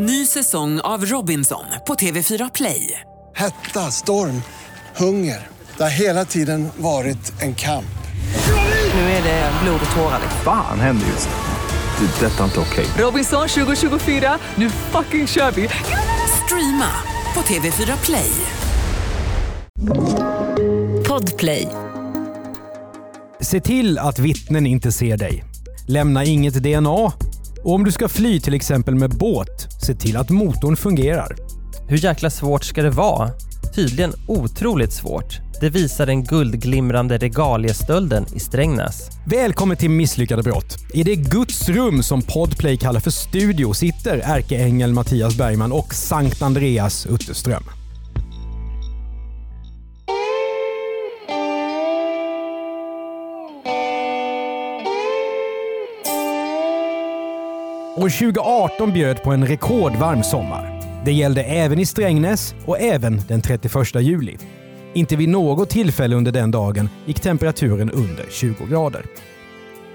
Ny säsong av Robinson på TV4 Play. Hetta, storm, hunger. Det har hela tiden varit en kamp. Nu är det blod och tårar. Fan händer just nu. Det. är Detta är inte okej. Robinson 2024, nu fucking kör vi! Streama på TV4 Play. Podplay. Se till att vittnen inte ser dig. Lämna inget DNA. Och om du ska fly till exempel med båt, se till att motorn fungerar. Hur jäkla svårt ska det vara? Tydligen otroligt svårt. Det visar den guldglimrande regaliestölden i Strängnäs. Välkommen till Misslyckade brott. I det Guds rum som Podplay kallar för studio sitter ärkeängel Mattias Bergman och Sankt Andreas Utterström. År 2018 bjöd på en rekordvarm sommar. Det gällde även i Strängnäs och även den 31 juli. Inte vid något tillfälle under den dagen gick temperaturen under 20 grader.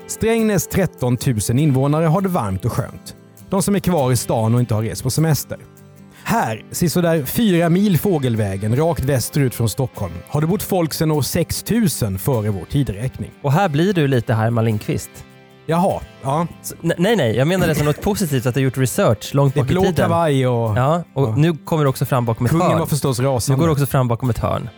Strängnäs 13 000 invånare har det varmt och skönt. De som är kvar i stan och inte har rest på semester. Här, sisådär fyra mil fågelvägen rakt västerut från Stockholm, har det bott folk sedan år 6000 före vår tideräkning. Och här blir du lite Herman Lindqvist. Jaha, ja. Så, ne- nej, nej, jag menar det som något positivt att du gjort research långt Det är bak i blå tiden. kavaj och Ja, och Ja. nu kommer du också fram bakom ett kungen hörn. var förstås Nu rasande. går du också fram bakom ett hörn.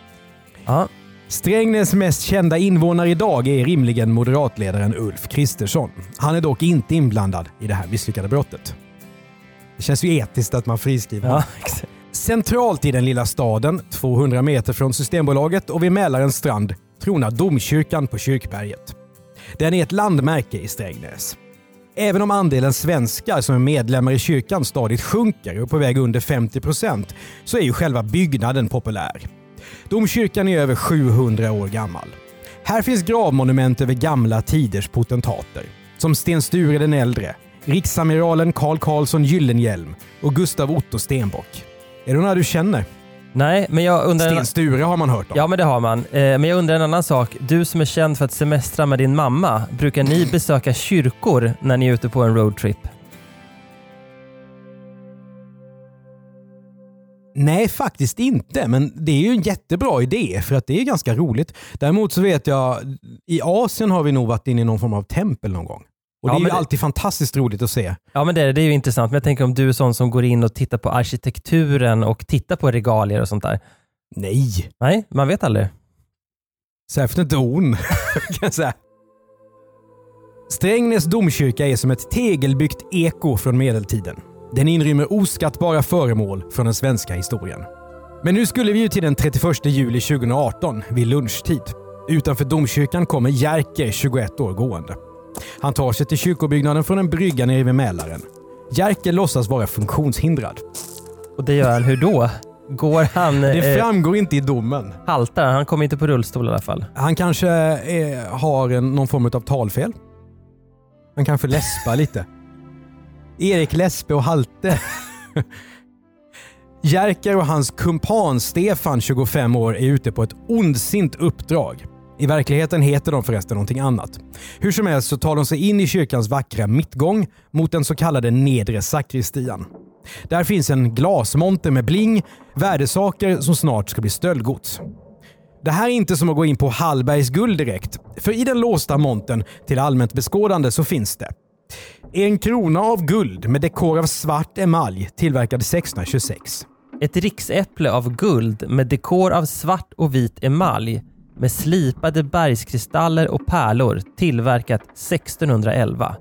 Ja, Strängnäs mest kända invånare idag är rimligen moderatledaren Ulf Kristersson. Han är dock inte inblandad i det här misslyckade brottet. Det känns ju etiskt att man friskriver ja exakt. Centralt i den lilla staden, 200 meter från Systembolaget och vid Mälarens strand, tronar domkyrkan på Kyrkberget. Den är ett landmärke i Strängnäs. Även om andelen svenskar som är medlemmar i kyrkan stadigt sjunker och är på väg under 50 procent så är ju själva byggnaden populär. Domkyrkan är över 700 år gammal. Här finns gravmonument över gamla tiders potentater. Som Sten Sture den äldre, riksamiralen Carl Carlsson Gyllenhielm och Gustav Otto Stenbock. Är det några du känner? Nej, men jag undrar... Sten Sture har man hört om. Ja, men det har man. Eh, Men jag undrar en annan sak. Du som är känd för att semestra med din mamma, brukar ni besöka kyrkor när ni är ute på en roadtrip? Nej, faktiskt inte. Men det är ju en jättebra idé för att det är ganska roligt. Däremot så vet jag, i Asien har vi nog varit inne i någon form av tempel någon gång. Och Ja, det är ju det- alltid fantastiskt roligt att se. Ja, men det är, det är ju intressant. Men jag tänker om du är sån som går in och tittar på arkitekturen och tittar på regalier och sånt där. Nej, Nej, man vet aldrig. särskilt inte hon. kan jag säga. Strängnäs domkyrka är som ett tegelbyggt eko från medeltiden. Den inrymmer oskattbara föremål från den svenska historien. Men nu skulle vi ju till den 31 juli 2018 vid lunchtid. Utanför domkyrkan kommer Jerker, 21 år, gående. Han tar sig till kyrkobyggnaden från en brygga nere vid Mälaren. Jerker låtsas vara funktionshindrad. Och det gör han hur då? Går han... Det Eh, framgår inte i domen. haltar han? Han kommer inte på rullstol i alla fall. Han kanske eh, har en, någon form av talfel. Han kanske läspar lite. Erik Läspe och Halte. Jerker och hans kumpan Stefan, 25 år, är ute på ett ondsint uppdrag. I verkligheten heter de förresten någonting annat. Hur som helst så tar de sig in i kyrkans vackra mittgång mot den så kallade nedre sakristian. Där finns en glasmonter med bling, värdesaker som snart ska bli stöldgods. Det här är inte som att gå in på Hallbergs guld direkt. För i den låsta montern till allmänt beskådande så finns det en krona av guld med dekor av svart emalj tillverkad 1626. Ett riksäpple av guld med dekor av svart och vit emalj med slipade bergskristaller och pärlor tillverkat 1611.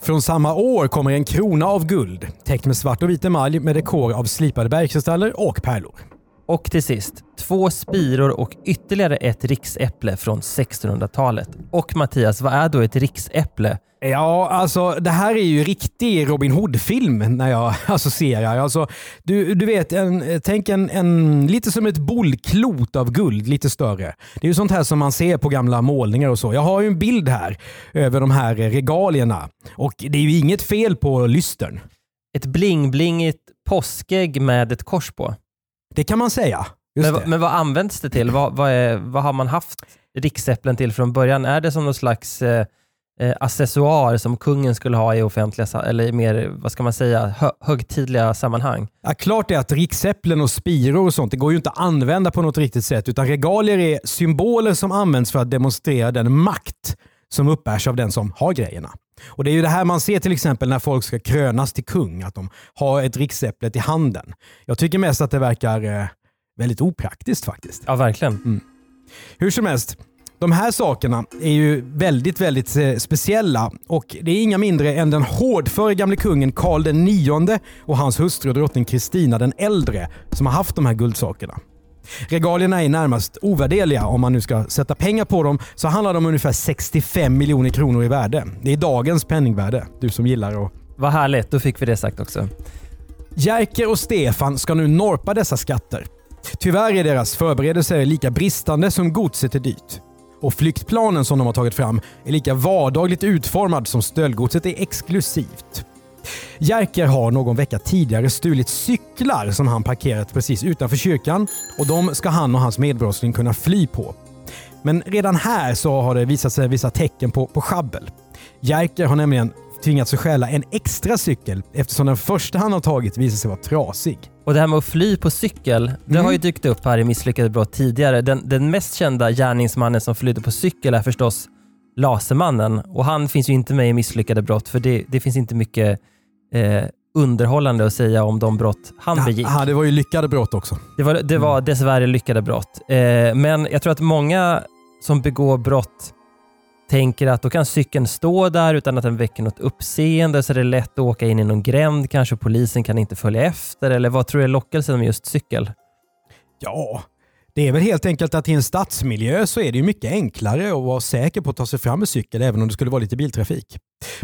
Från samma år kommer en krona av guld täckt med svart och vit emalj med dekor av slipade bergkristaller och pärlor. Och till sist, två spiror och ytterligare ett riksäpple från 1600-talet. Och Mattias, vad är då ett riksäpple? Ja, alltså det här är ju riktig Robin Hood-film när jag associerar. Alltså, du, du vet, en, tänk en, en, lite som ett bollklot av guld, lite större. Det är ju sånt här som man ser på gamla målningar och så. Jag har ju en bild här över de här regalierna och det är ju inget fel på lystern. Ett bling-blingigt påskägg med ett kors på. Det kan man säga. Men, men vad används det till? Vad, vad, är, vad har man haft riksäpplen till från början? Är det som någon slags eh, eh, accessoar som kungen skulle ha i offentliga, eller mer, vad ska man säga, hö, högtidliga sammanhang. Ja, klart är att riksäpplen och spiror och sånt, det går ju inte att använda på något riktigt sätt. Utan regalier är symboler som används för att demonstrera den makt som uppbärs av den som har grejerna. Och Det är ju det här man ser till exempel när folk ska krönas till kung, att de har ett riksäpplet i handen. Jag tycker mest att det verkar eh, väldigt opraktiskt faktiskt. Ja, verkligen. Hur som helst, de här sakerna är ju väldigt, väldigt eh, speciella och det är inga mindre än den hårdföre gamle kungen Karl den nionde och hans hustru drottning Kristina den äldre som har haft de här guldsakerna. Regalierna är närmast ovärderliga. Om man nu ska sätta pengar på dem så handlar de om ungefär 65 miljoner kronor i värde. Det är dagens penningvärde. Du som gillar att Vad härligt, då fick vi det sagt också. Jerker och Stefan ska nu norpa dessa skatter. Tyvärr är deras förberedelser lika bristande som godset är dyrt. Och flyktplanen som de har tagit fram är lika vardagligt utformad som stöldgodset är exklusivt. Jerker har någon vecka tidigare stulit cyklar som han parkerat precis utanför kyrkan och de ska han och hans medbrottsling kunna fly på. Men redan här så har det visat sig vissa tecken på, på schabbel. Jerker har nämligen tvingats att stjäla en extra cykel eftersom den första han har tagit visade sig vara trasig. Och det här med att fly på cykel, det Mm. har ju dykt upp här i Misslyckade brott tidigare. Den, den mest kända gärningsmannen som flydde på cykel är förstås Lasermannen. Och han finns ju inte med i Misslyckade brott för det, det finns inte mycket eh, underhållande att säga om de brott han begick. Ja, det var ju lyckade brott också. Det var, det var dessvärre lyckade brott. Eh, men jag tror att många som begår brott tänker att då kan cykeln stå där utan att den väcker något uppseende så är det lätt att åka in i någon gränd. Kanske polisen kan inte följa efter eller vad tror du är lockelsen med just cykel? Ja, det är väl helt enkelt att i en stadsmiljö så är det ju mycket enklare att vara säker på att ta sig fram med cykel även om det skulle vara lite biltrafik.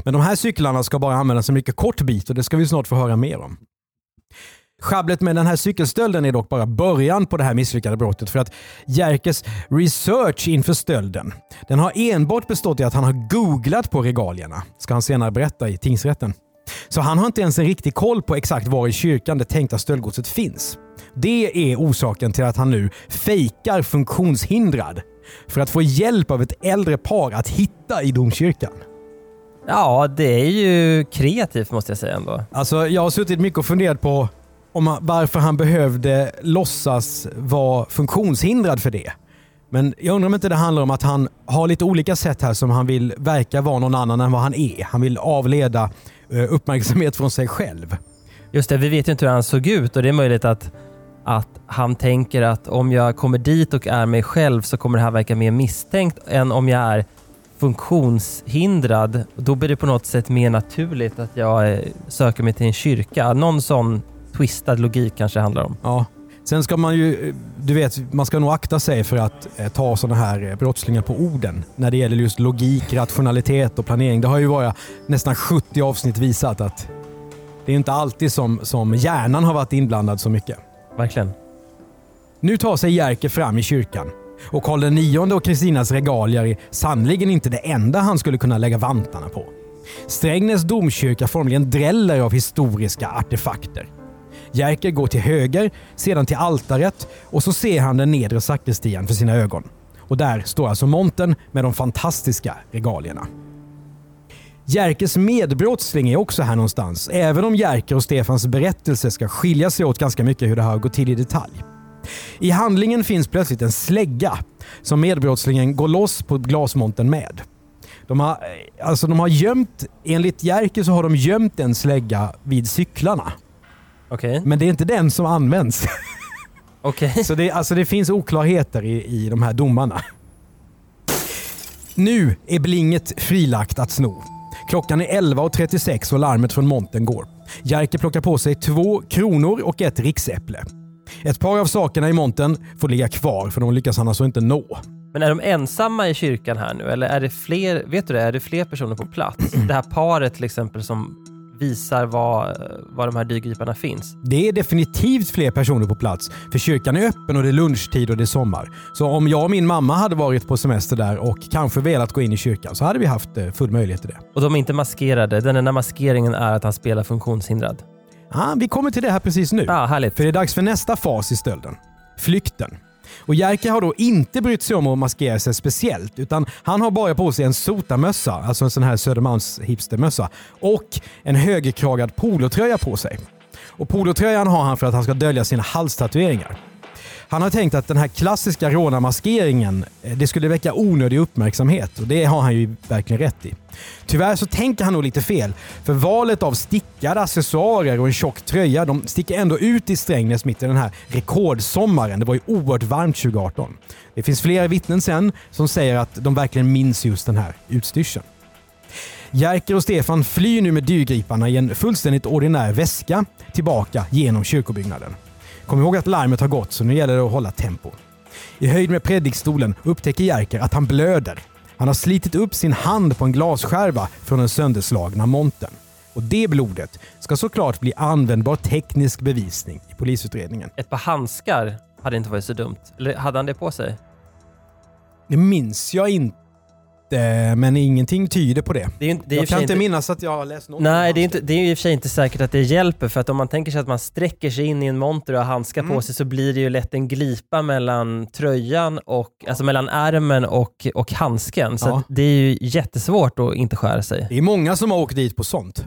Men de här cyklarna ska bara användas en mycket kort bit och det ska vi snart få höra mer om. Schabblet med den här cykelstölden är dock bara början på det här misslyckade brottet för att Jerkes research inför stölden den har enbart bestått i att han har googlat på regalierna, ska han senare berätta i tingsrätten. Så han har inte ens en riktig koll på exakt var i kyrkan det tänkta stöldgodset finns. Det är orsaken till att han nu fejkar funktionshindrad för att få hjälp av ett äldre par att hitta i domkyrkan. Ja, det är ju kreativt måste jag säga ändå. Alltså, jag har suttit mycket och funderat på om varför han behövde låtsas vara funktionshindrad för det. Men jag undrar om inte det handlar om att han har lite olika sätt här som han vill verka vara någon annan än vad han är. Han vill avleda eh, uppmärksamhet från sig själv. Just det, vi vet ju inte hur han såg ut och det är möjligt att, att han tänker att om jag kommer dit och är mig själv så kommer det här verka mer misstänkt än om jag är funktionshindrad. Då blir det på något sätt mer naturligt att jag eh, söker mig till en kyrka. Någon sån twistad logik kanske det handlar om. Ja. Sen ska man ju, du vet, man ska nog akta sig för att eh, ta sådana här eh, brottslingar på orden när det gäller just logik, rationalitet och planering. Det har ju varit nästan 70 avsnitt visat att det är inte alltid som, som hjärnan har varit inblandad så mycket. Verkligen. Nu tar sig Jerker fram i kyrkan och Karl IX och Kristinas regalier är sannoliken inte det enda han skulle kunna lägga vantarna på. Strängnäs domkyrka formligen dräller av historiska artefakter. Jerker går till höger, sedan till altaret och så ser han den nedre sakristian för sina ögon. Och där står alltså montern med de fantastiska regalierna. Jerkes medbrottsling är också här någonstans, även om Jerker och Stefans berättelse ska skilja sig åt ganska mycket hur det har gått till i detalj. I handlingen finns plötsligt en slägga som medbrottslingen går loss på glasmonten med. De har, eh, alltså de har gömt, enligt Jerker så har de gömt en slägga vid cyklarna. Okej. Men det är inte den som används. Okej. Så det, alltså det finns oklarheter i, i de här domarna. Nu är blinget frilagt att sno. Klockan är 11.36 och larmet från monten går. Jerker plockar på sig två kronor och ett riksäpple. Ett par av sakerna i monten får ligga kvar för de lyckas han alltså inte nå. Men är de ensamma i kyrkan här nu eller är det fler, vet du det, är det fler personer på plats? Det här paret till exempel som visar var, var de här dyrgriparna finns. Det är definitivt fler personer på plats, för kyrkan är öppen och det är lunchtid och det är sommar. Så om jag och min mamma hade varit på semester där och kanske velat gå in i kyrkan så hade vi haft eh, full möjlighet till det. Och de är inte maskerade. Den enda maskeringen är att han spelar funktionshindrad. Ah, vi kommer till det här precis nu. Ah, härligt. För det är dags för nästa fas i stölden. Flykten. Och Jerker har då inte brytt sig om att maskera sig speciellt utan han har bara på sig en sotamössa, alltså en sån här Södermalms hipstermössa och en högerkragad polotröja på sig. Och polotröjan har han för att han ska dölja sina halstatueringar. Han har tänkt att den här klassiska rånarmaskeringen eh, det skulle väcka onödig uppmärksamhet och det har han ju verkligen rätt i. Tyvärr så tänker han nog lite fel, för valet av stickade accessoarer och en tjock tröja de sticker ändå ut i Strängnäs mitt i den här rekordsommaren. Det var ju oerhört varmt 2018. Det finns flera vittnen sen som säger att de verkligen minns just den här utstyrseln. Jerker och Stefan flyr nu med dyrgriparna i en fullständigt ordinär väska tillbaka genom kyrkobyggnaden. Kom ihåg att larmet har gått så nu gäller det att hålla tempo. I höjd med predikstolen upptäcker Jerker att han blöder. Han har slitit upp sin hand på en glasskärva från den sönderslagna montern. Och det blodet ska såklart bli användbar teknisk bevisning i polisutredningen. Ett par handskar hade inte varit så dumt. Eller hade han det på sig? Det minns jag inte, men ingenting tyder på det. Det är, det är jag kan inte minnas att jag har läst något. Nej, det är, inte, det är i och för sig inte säkert att det hjälper för att om man tänker sig att man sträcker sig in i en monter och har handskar Mm. på sig så blir det ju lätt en glipa mellan tröjan och, alltså mellan ärmen och, och handsken. Så Ja. det är ju jättesvårt att inte skära sig. Det är många som har åkt dit på sånt.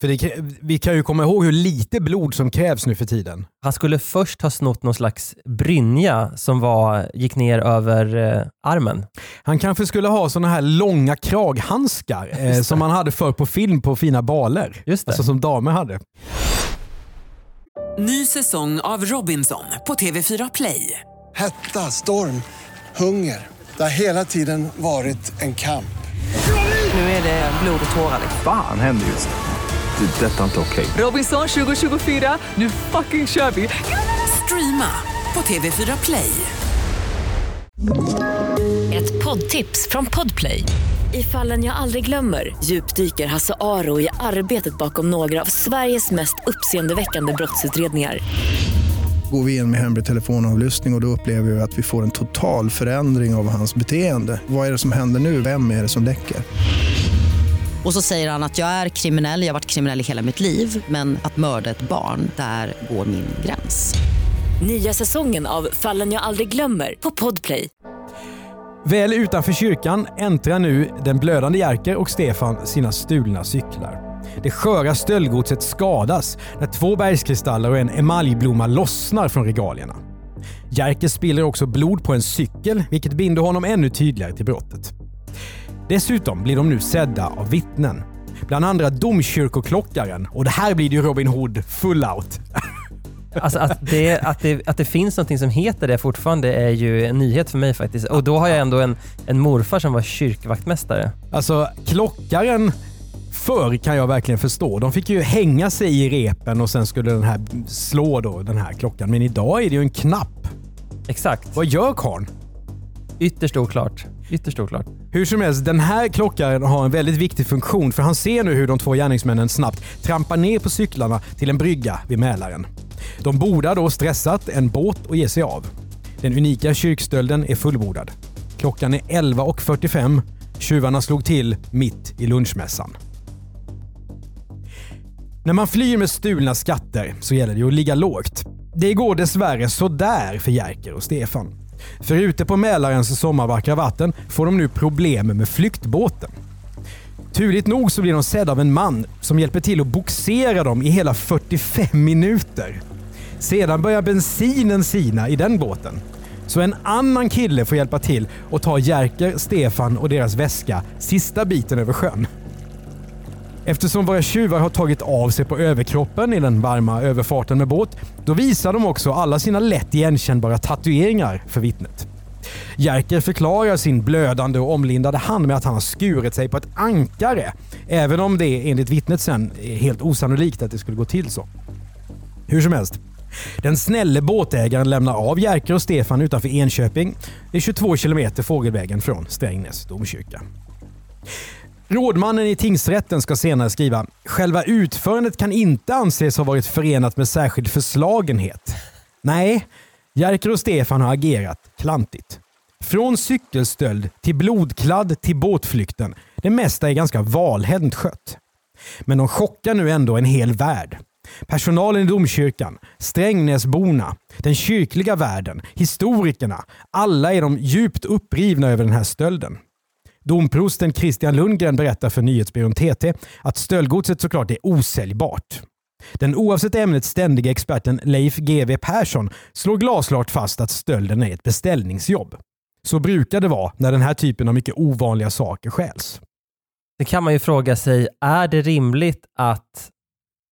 För det, vi kan ju komma ihåg hur lite blod som krävs nu för tiden. Han skulle först ha snott någon slags brynja som var, gick ner över eh, armen. Han kanske skulle ha såna här långa kraghandskar eh, som man hade förr på film på fina baler. Just det. Alltså som damer hade. Ny säsong av Robinson på TV4 Play. Hetta, storm, hunger. Det har hela tiden varit en kamp. Nu är det blod och tårar. Fan händer just det. Det är detta inte okej. Robinson 2024, nu fucking kör vi! Streama på TV4 Play. Ett poddtips från Podplay. I fallen jag aldrig glömmer djupdyker Hasse Aro i arbetet bakom några av Sveriges mest uppseendeväckande brottsutredningar. Går vi in med hemlig telefonavlyssning och, och då upplever vi att vi får en total förändring av hans beteende. Vad är det som händer nu? Vem är det som läcker? Och så säger han att jag är kriminell, jag har varit kriminell i hela mitt liv men att mörda ett barn, där går min gräns. Nya säsongen av Fallen jag aldrig glömmer på Podplay. Väl utanför kyrkan äntrar nu den blödande Jerker och Stefan sina stulna cyklar. Det sköra stöldgodset skadas när två bergskristaller och en emaljblomma lossnar från regalierna. Jerker spiller också blod på en cykel, vilket binder honom ännu tydligare till brottet. Dessutom blir de nu sedda av vittnen. Bland andra domkyrkoklockaren och det här blir ju Robin Hood full out. Alltså att det, att, det, att det finns något som heter det fortfarande är ju en nyhet för mig faktiskt. Och då har jag ändå en, en morfar som var kyrkvaktmästare. Alltså klockaren förr kan jag verkligen förstå. De fick ju hänga sig i repen och sen skulle den här slå då, den här klockan. Men idag är det ju en knapp. Exakt. Vad gör karln? Ytterst oklart. Ytterst oklart. Hur som helst, den här klockaren har en väldigt viktig funktion för han ser nu hur de två gärningsmännen snabbt trampar ner på cyklarna till en brygga vid Mälaren. De bordar då stressat en båt och ger sig av. Den unika kyrkstölden är fullbordad. Klockan är 11.45. Tjuvarna slog till mitt i lunchmässan. När man flyr med stulna skatter så gäller det att ligga lågt. Det går dessvärre sådär för Jerker och Stefan. För ute på Mälarens sommarvackra vatten får de nu problem med flyktbåten. Turligt nog så blir de sedda av en man som hjälper till att boxera dem i hela 45 minuter. Sedan börjar bensinen sina i den båten. Så en annan kille får hjälpa till och ta Jerker, Stefan och deras väska sista biten över sjön. Eftersom våra tjuvar har tagit av sig på överkroppen i den varma överfarten med båt, då visar de också alla sina lätt igenkännbara tatueringar för vittnet. Jerker förklarar sin blödande och omlindade hand med att han har skurit sig på ett ankare, även om det enligt vittnet sen är helt osannolikt att det skulle gå till så. Hur som helst. Den snälle båtägaren lämnar av Jerker och Stefan utanför Enköping. Det är 22 kilometer fågelvägen från Strängnäs domkyrka. Rådmannen i tingsrätten ska senare skriva “Själva utförandet kan inte anses ha varit förenat med särskild förslagenhet”. Nej, Jerker och Stefan har agerat klantigt. Från cykelstöld till blodkladd till båtflykten. Det mesta är ganska valhänt skött. Men de chockar nu ändå en hel värld. Personalen i domkyrkan, Strängnäsborna, den kyrkliga världen, historikerna. Alla är de djupt upprivna över den här stölden. Domprosten Christian Lundgren berättar för nyhetsbyrån TT att stöldgodset såklart är osäljbart. Den oavsett ämnet ständiga experten Leif GW Persson slår glasklart fast att stölden är ett beställningsjobb. Så brukar det vara när den här typen av mycket ovanliga saker stjäls. Det kan man ju fråga sig, är det rimligt att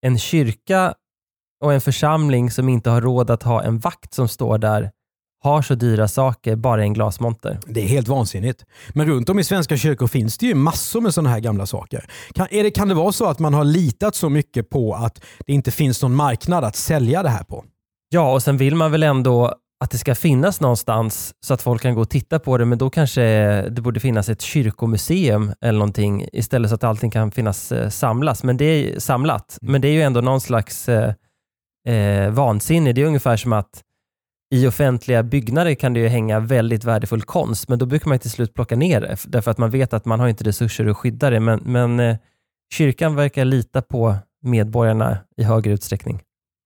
en kyrka och en församling som inte har råd att ha en vakt som står där har så dyra saker bara i en glasmonter? Det är helt vansinnigt. Men runt om i svenska kyrkor finns det ju massor med sådana här gamla saker. Kan, är det, kan det vara så att man har litat så mycket på att det inte finns någon marknad att sälja det här på? Ja, och sen vill man väl ändå att det ska finnas någonstans så att folk kan gå och titta på det, men då kanske det borde finnas ett kyrkomuseum eller någonting istället så att allting kan finnas eh, samlas. Men det är samlat. Men det är ju ändå någon slags eh, eh, vansinne. Det är ungefär som att i offentliga byggnader kan det ju hänga väldigt värdefull konst, men då brukar man till slut plocka ner det, därför att man vet att man har inte resurser att skydda det. Men, men eh, kyrkan verkar lita på medborgarna i högre utsträckning.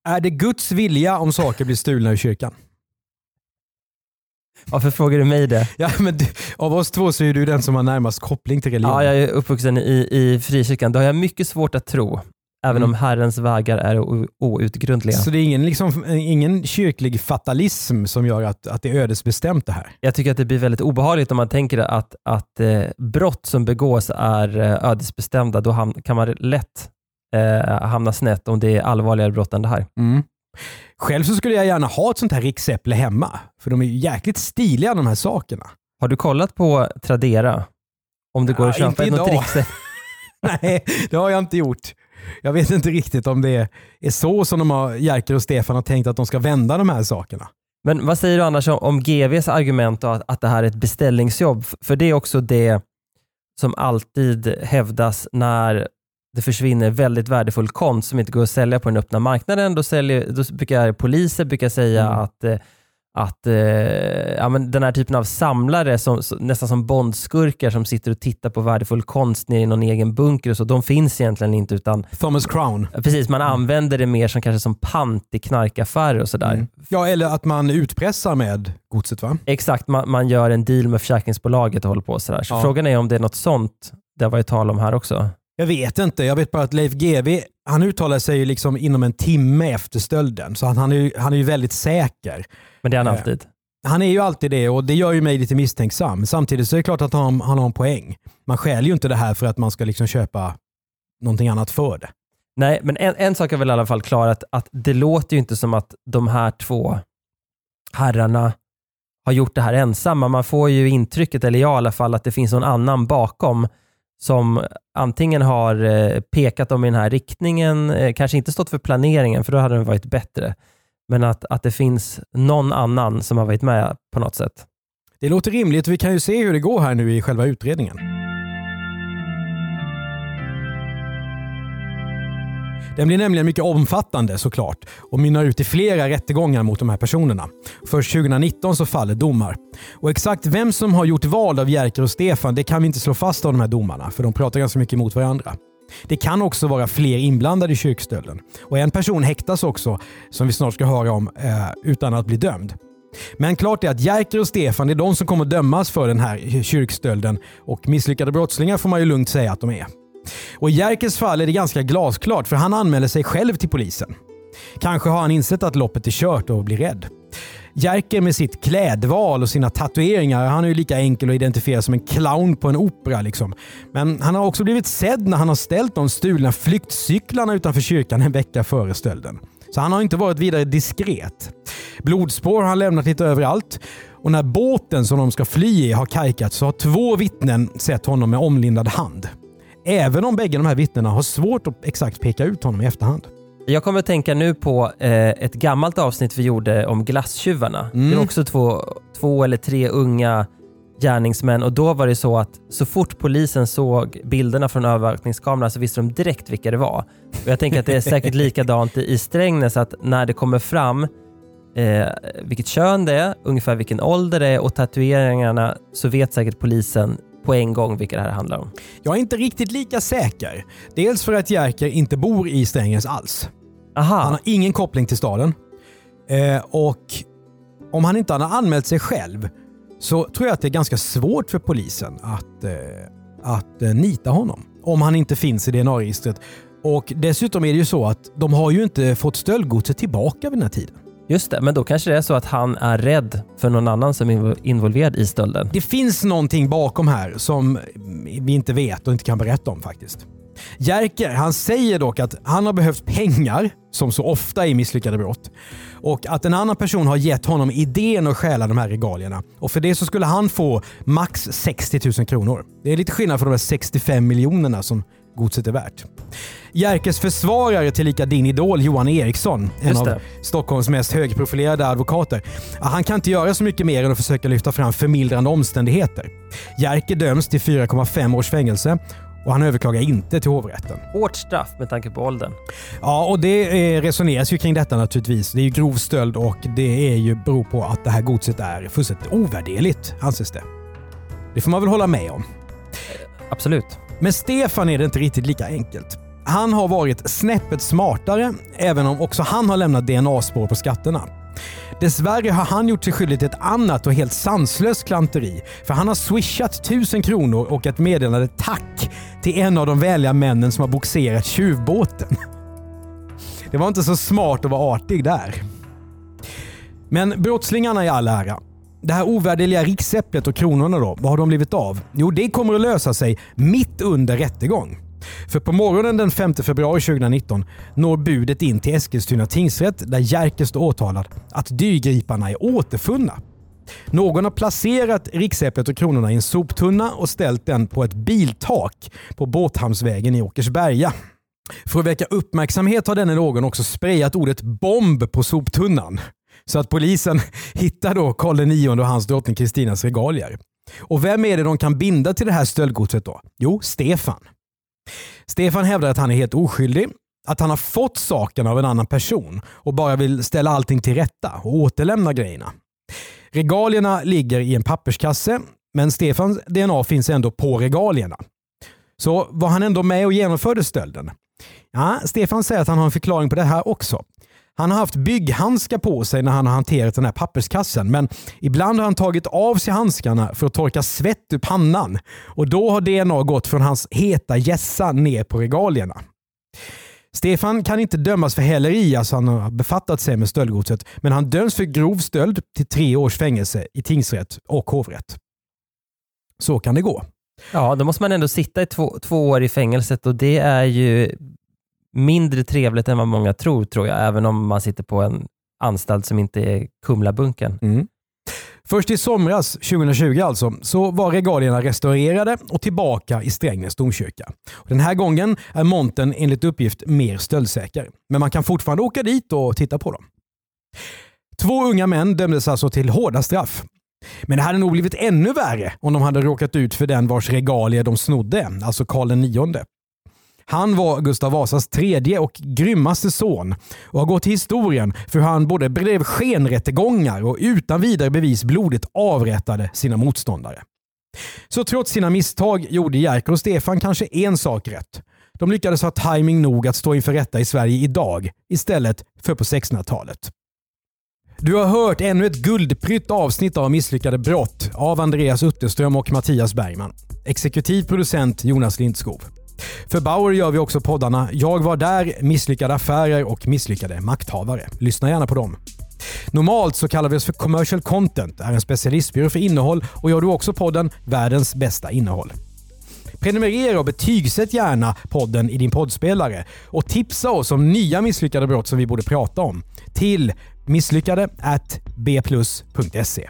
Är det Guds vilja om saker blir stulna ur kyrkan? Varför frågar du mig det? Ja, men du, av oss två så är du den som har närmast koppling till religion. Ja, jag är uppvuxen i, i frikyrkan. Det har jag mycket svårt att tro, även Mm. om Herrens vägar är outgrundliga. Så det är ingen, liksom, ingen kyrklig fatalism som gör att, att det är ödesbestämt det här? Jag tycker att det blir väldigt obehagligt om man tänker att, att eh, brott som begås är eh, ödesbestämda. Då ham- kan man lätt eh, hamna snett om det är allvarligare brott än det här. Mm. Själv så skulle jag gärna ha ett sånt här riksäpple hemma. För de är ju jäkligt stiliga de här sakerna. Har du kollat på Tradera? Om det går att Ja, köpa inte ett riktigt? Nej, det har jag inte gjort. Jag vet inte riktigt om det är så som de har, Jerker och Stefan har tänkt att de ska vända de här sakerna. Men vad säger du annars om, GVs argument att, att det här är ett beställningsjobb? För det är också det som alltid hävdas när det försvinner väldigt värdefull konst som inte går att sälja på den öppna marknaden. Då, säljer, då brukar poliser brukar säga Mm. att, eh, att eh, ja, men den här typen av samlare, som, nästan som bondskurkar som sitter och tittar på värdefull konst nere i någon egen bunker och så, de finns egentligen inte utan Thomas Crown. precis, man använder det mer som kanske som pant i knarkaffärer och sådär. Mm. Ja, eller att man utpressar med godset va? Exakt, man, man gör en deal med försäkringsbolaget och håller på sådär. Så Ja. frågan är om det är något sånt det har varit tal om här också. Jag vet inte. Jag vet bara att Leif GW han uttalar sig ju liksom inom en timme efter stölden. Så han, han, är, ju, han är ju väldigt säker. Men det är han Eh, alltid. Han är ju alltid det och det gör ju mig lite misstänksam. Samtidigt så är det klart att han, han har en poäng. Man stjäl ju inte det här för att man ska liksom köpa någonting annat för det. Nej, men en, en sak är väl i alla fall klar att, att det låter ju inte som att de här två herrarna har gjort det här ensamma. Man får ju intrycket, eller jag i alla fall, att det finns någon annan bakom som antingen har eh, pekat dem i den här riktningen, eh, kanske inte stått för planeringen, för då hade den varit bättre. Men att, att det finns någon annan som har varit med på något sätt. Det låter rimligt. Vi kan ju se hur det går här nu i själva utredningen. Den blir nämligen mycket omfattande såklart och mynnar ut i flera rättegångar mot de här personerna. Först 2019 så faller domar. Och exakt vem som har gjort vad av Jerker och Stefan det kan vi inte slå fast av de här domarna för de pratar ganska mycket mot varandra. Det kan också vara fler inblandade i kyrkstölden. Och en person häktas också, som vi snart ska höra om, eh, utan att bli dömd. Men klart är att Jerker och Stefan är de som kommer dömas för den här kyrkstölden och misslyckade brottslingar får man ju lugnt säga att de är. Och i Jerkers fall är det ganska glasklart för han anmäler sig själv till polisen. Kanske har han insett att loppet är kört och blir rädd. Jerker med sitt klädval och sina tatueringar, han är ju lika enkel att identifiera som en clown på en opera. Liksom. Men han har också blivit sedd när han har ställt de stulna flyktcyklarna utanför kyrkan en vecka före stölden. Så han har inte varit vidare diskret. Blodspår har han lämnat lite överallt. Och när båten som de ska fly i har kajkat så har två vittnen sett honom med omlindad hand. Även om bägge de här vittnena har svårt att exakt peka ut honom i efterhand. Jag kommer att tänka nu på eh, ett gammalt avsnitt vi gjorde om glasstjuvarna. Mm. Det var också två, två eller tre unga gärningsmän och då var det så att så fort polisen såg bilderna från övervakningskameran så visste de direkt vilka det var. Och jag tänker att det är säkert likadant i i Strängnäs att när det kommer fram eh, vilket kön det är, ungefär vilken ålder det är och tatueringarna så vet säkert polisen på en gång vilka det här handlar om. Jag är inte riktigt lika säker. Dels för att Jerker inte bor i Strängnäs alls. Aha. Han har ingen koppling till staden. Eh, och om han inte hade anmält sig själv så tror jag att det är ganska svårt för polisen att, eh, att eh, nita honom. Om han inte finns i DNA-registret. Och Dessutom är det ju så att de har ju inte fått stöldgodset tillbaka vid den här tiden. Just det, men då kanske det är så att han är rädd för någon annan som är involverad i stölden. Det finns någonting bakom här som vi inte vet och inte kan berätta om faktiskt. Jerker han säger dock att han har behövt pengar, som så ofta i misslyckade brott, och att en annan person har gett honom idén att stjäla de här regalierna. Och För det så skulle han få max 60 000 kronor. Det är lite skillnad från de 65 miljonerna som godset är värt. Jerkes försvarare tillika din idol Johan Eriksson, en av. Stockholms mest högprofilerade advokater. Han kan inte göra så mycket mer än att försöka lyfta fram förmildrande omständigheter. Jerker döms till 4,5 års fängelse och han överklagar inte till hovrätten. Hårt straff med tanke på åldern. Ja, och det eh, resoneras ju kring detta naturligtvis. Det är ju grov stöld och det är ju, beror på att det här godset är fullständigt ovärderligt, anses det. Det får man väl hålla med om. Absolut. Men Stefan är det inte riktigt lika enkelt. Han har varit snäppet smartare, även om också han har lämnat DNA-spår på skatterna. Dessvärre har han gjort sig skyldig till ett annat och helt sanslöst klanteri. För han har swishat 1000 kronor och ett meddelande tack till en av de vänliga männen som har boxerat tjuvbåten. Det var inte så smart att vara artig där. Men brottslingarna i all ära. Det här ovärderliga riksäpplet och kronorna då, vad har de blivit av? Jo, det kommer att lösa sig mitt under rättegång. För på morgonen den 5 februari 2019 når budet in till Eskilstuna tingsrätt där Jerker står åtalad att dyrgriparna är återfunna. Någon har placerat riksäpplet och kronorna i en soptunna och ställt den på ett biltak på Båthamnsvägen i Åkersberga. För att väcka uppmärksamhet har denne någon också sprayat ordet bomb på soptunnan. Så att polisen hittar då Karl IX och hans drottning Kristinas regalier. Och vem är det de kan binda till det här stöldgodset då? Jo, Stefan. Stefan hävdar att han är helt oskyldig, att han har fått saken av en annan person och bara vill ställa allting till rätta och återlämna grejerna. Regalierna ligger i en papperskasse, men Stefans DNA finns ändå på regalierna. Så var han ändå med och genomförde stölden? Ja, Stefan säger att han har en förklaring på det här också. Han har haft bygghandskar på sig när han har hanterat den här papperskassen, men ibland har han tagit av sig handskarna för att torka svett ur pannan. Och Då har DNA gått från hans heta gässa ner på regalierna. Stefan kan inte dömas för häleri, alltså han har befattat sig med stöldgodset, men han döms för grov stöld till tre års fängelse i tingsrätt och hovrätt. Så kan det gå. Ja, då måste man ändå sitta i två, två år i fängelset och det är ju mindre trevligt än vad många tror, tror jag, även om man sitter på en anstalt som inte är Kumlabunken. Mm. Först i somras, 2020 alltså, så var regalierna restaurerade och tillbaka i Strängnäs domkyrka. Den här gången är montern enligt uppgift mer stöldsäker. Men man kan fortfarande åka dit och titta på dem. Två unga män dömdes alltså till hårda straff. Men det hade nog blivit ännu värre om de hade råkat ut för den vars regalier de snodde, alltså Karl IX. Han var Gustav Vasas tredje och grymmaste son och har gått till historien för hur han både bedrev skenrättegångar och utan vidare bevis blodigt avrättade sina motståndare. Så trots sina misstag gjorde Jerker och Stefan kanske en sak rätt. De lyckades ha timing nog att stå inför rätta i Sverige idag istället för på 1600-talet. Du har hört ännu ett guldprytt avsnitt av Misslyckade brott av Andreas Utterström och Mattias Bergman. Exekutiv producent Jonas Lindskov. För Bauer gör vi också poddarna Jag var där, Misslyckade affärer och Misslyckade makthavare. Lyssna gärna på dem. Normalt så kallar vi oss för Commercial Content, är en specialistbyrå för innehåll och gör du också podden Världens bästa innehåll. Prenumerera och betygsätt gärna podden i din poddspelare och tipsa oss om nya misslyckade brott som vi borde prata om till misslyckade at bplus.se.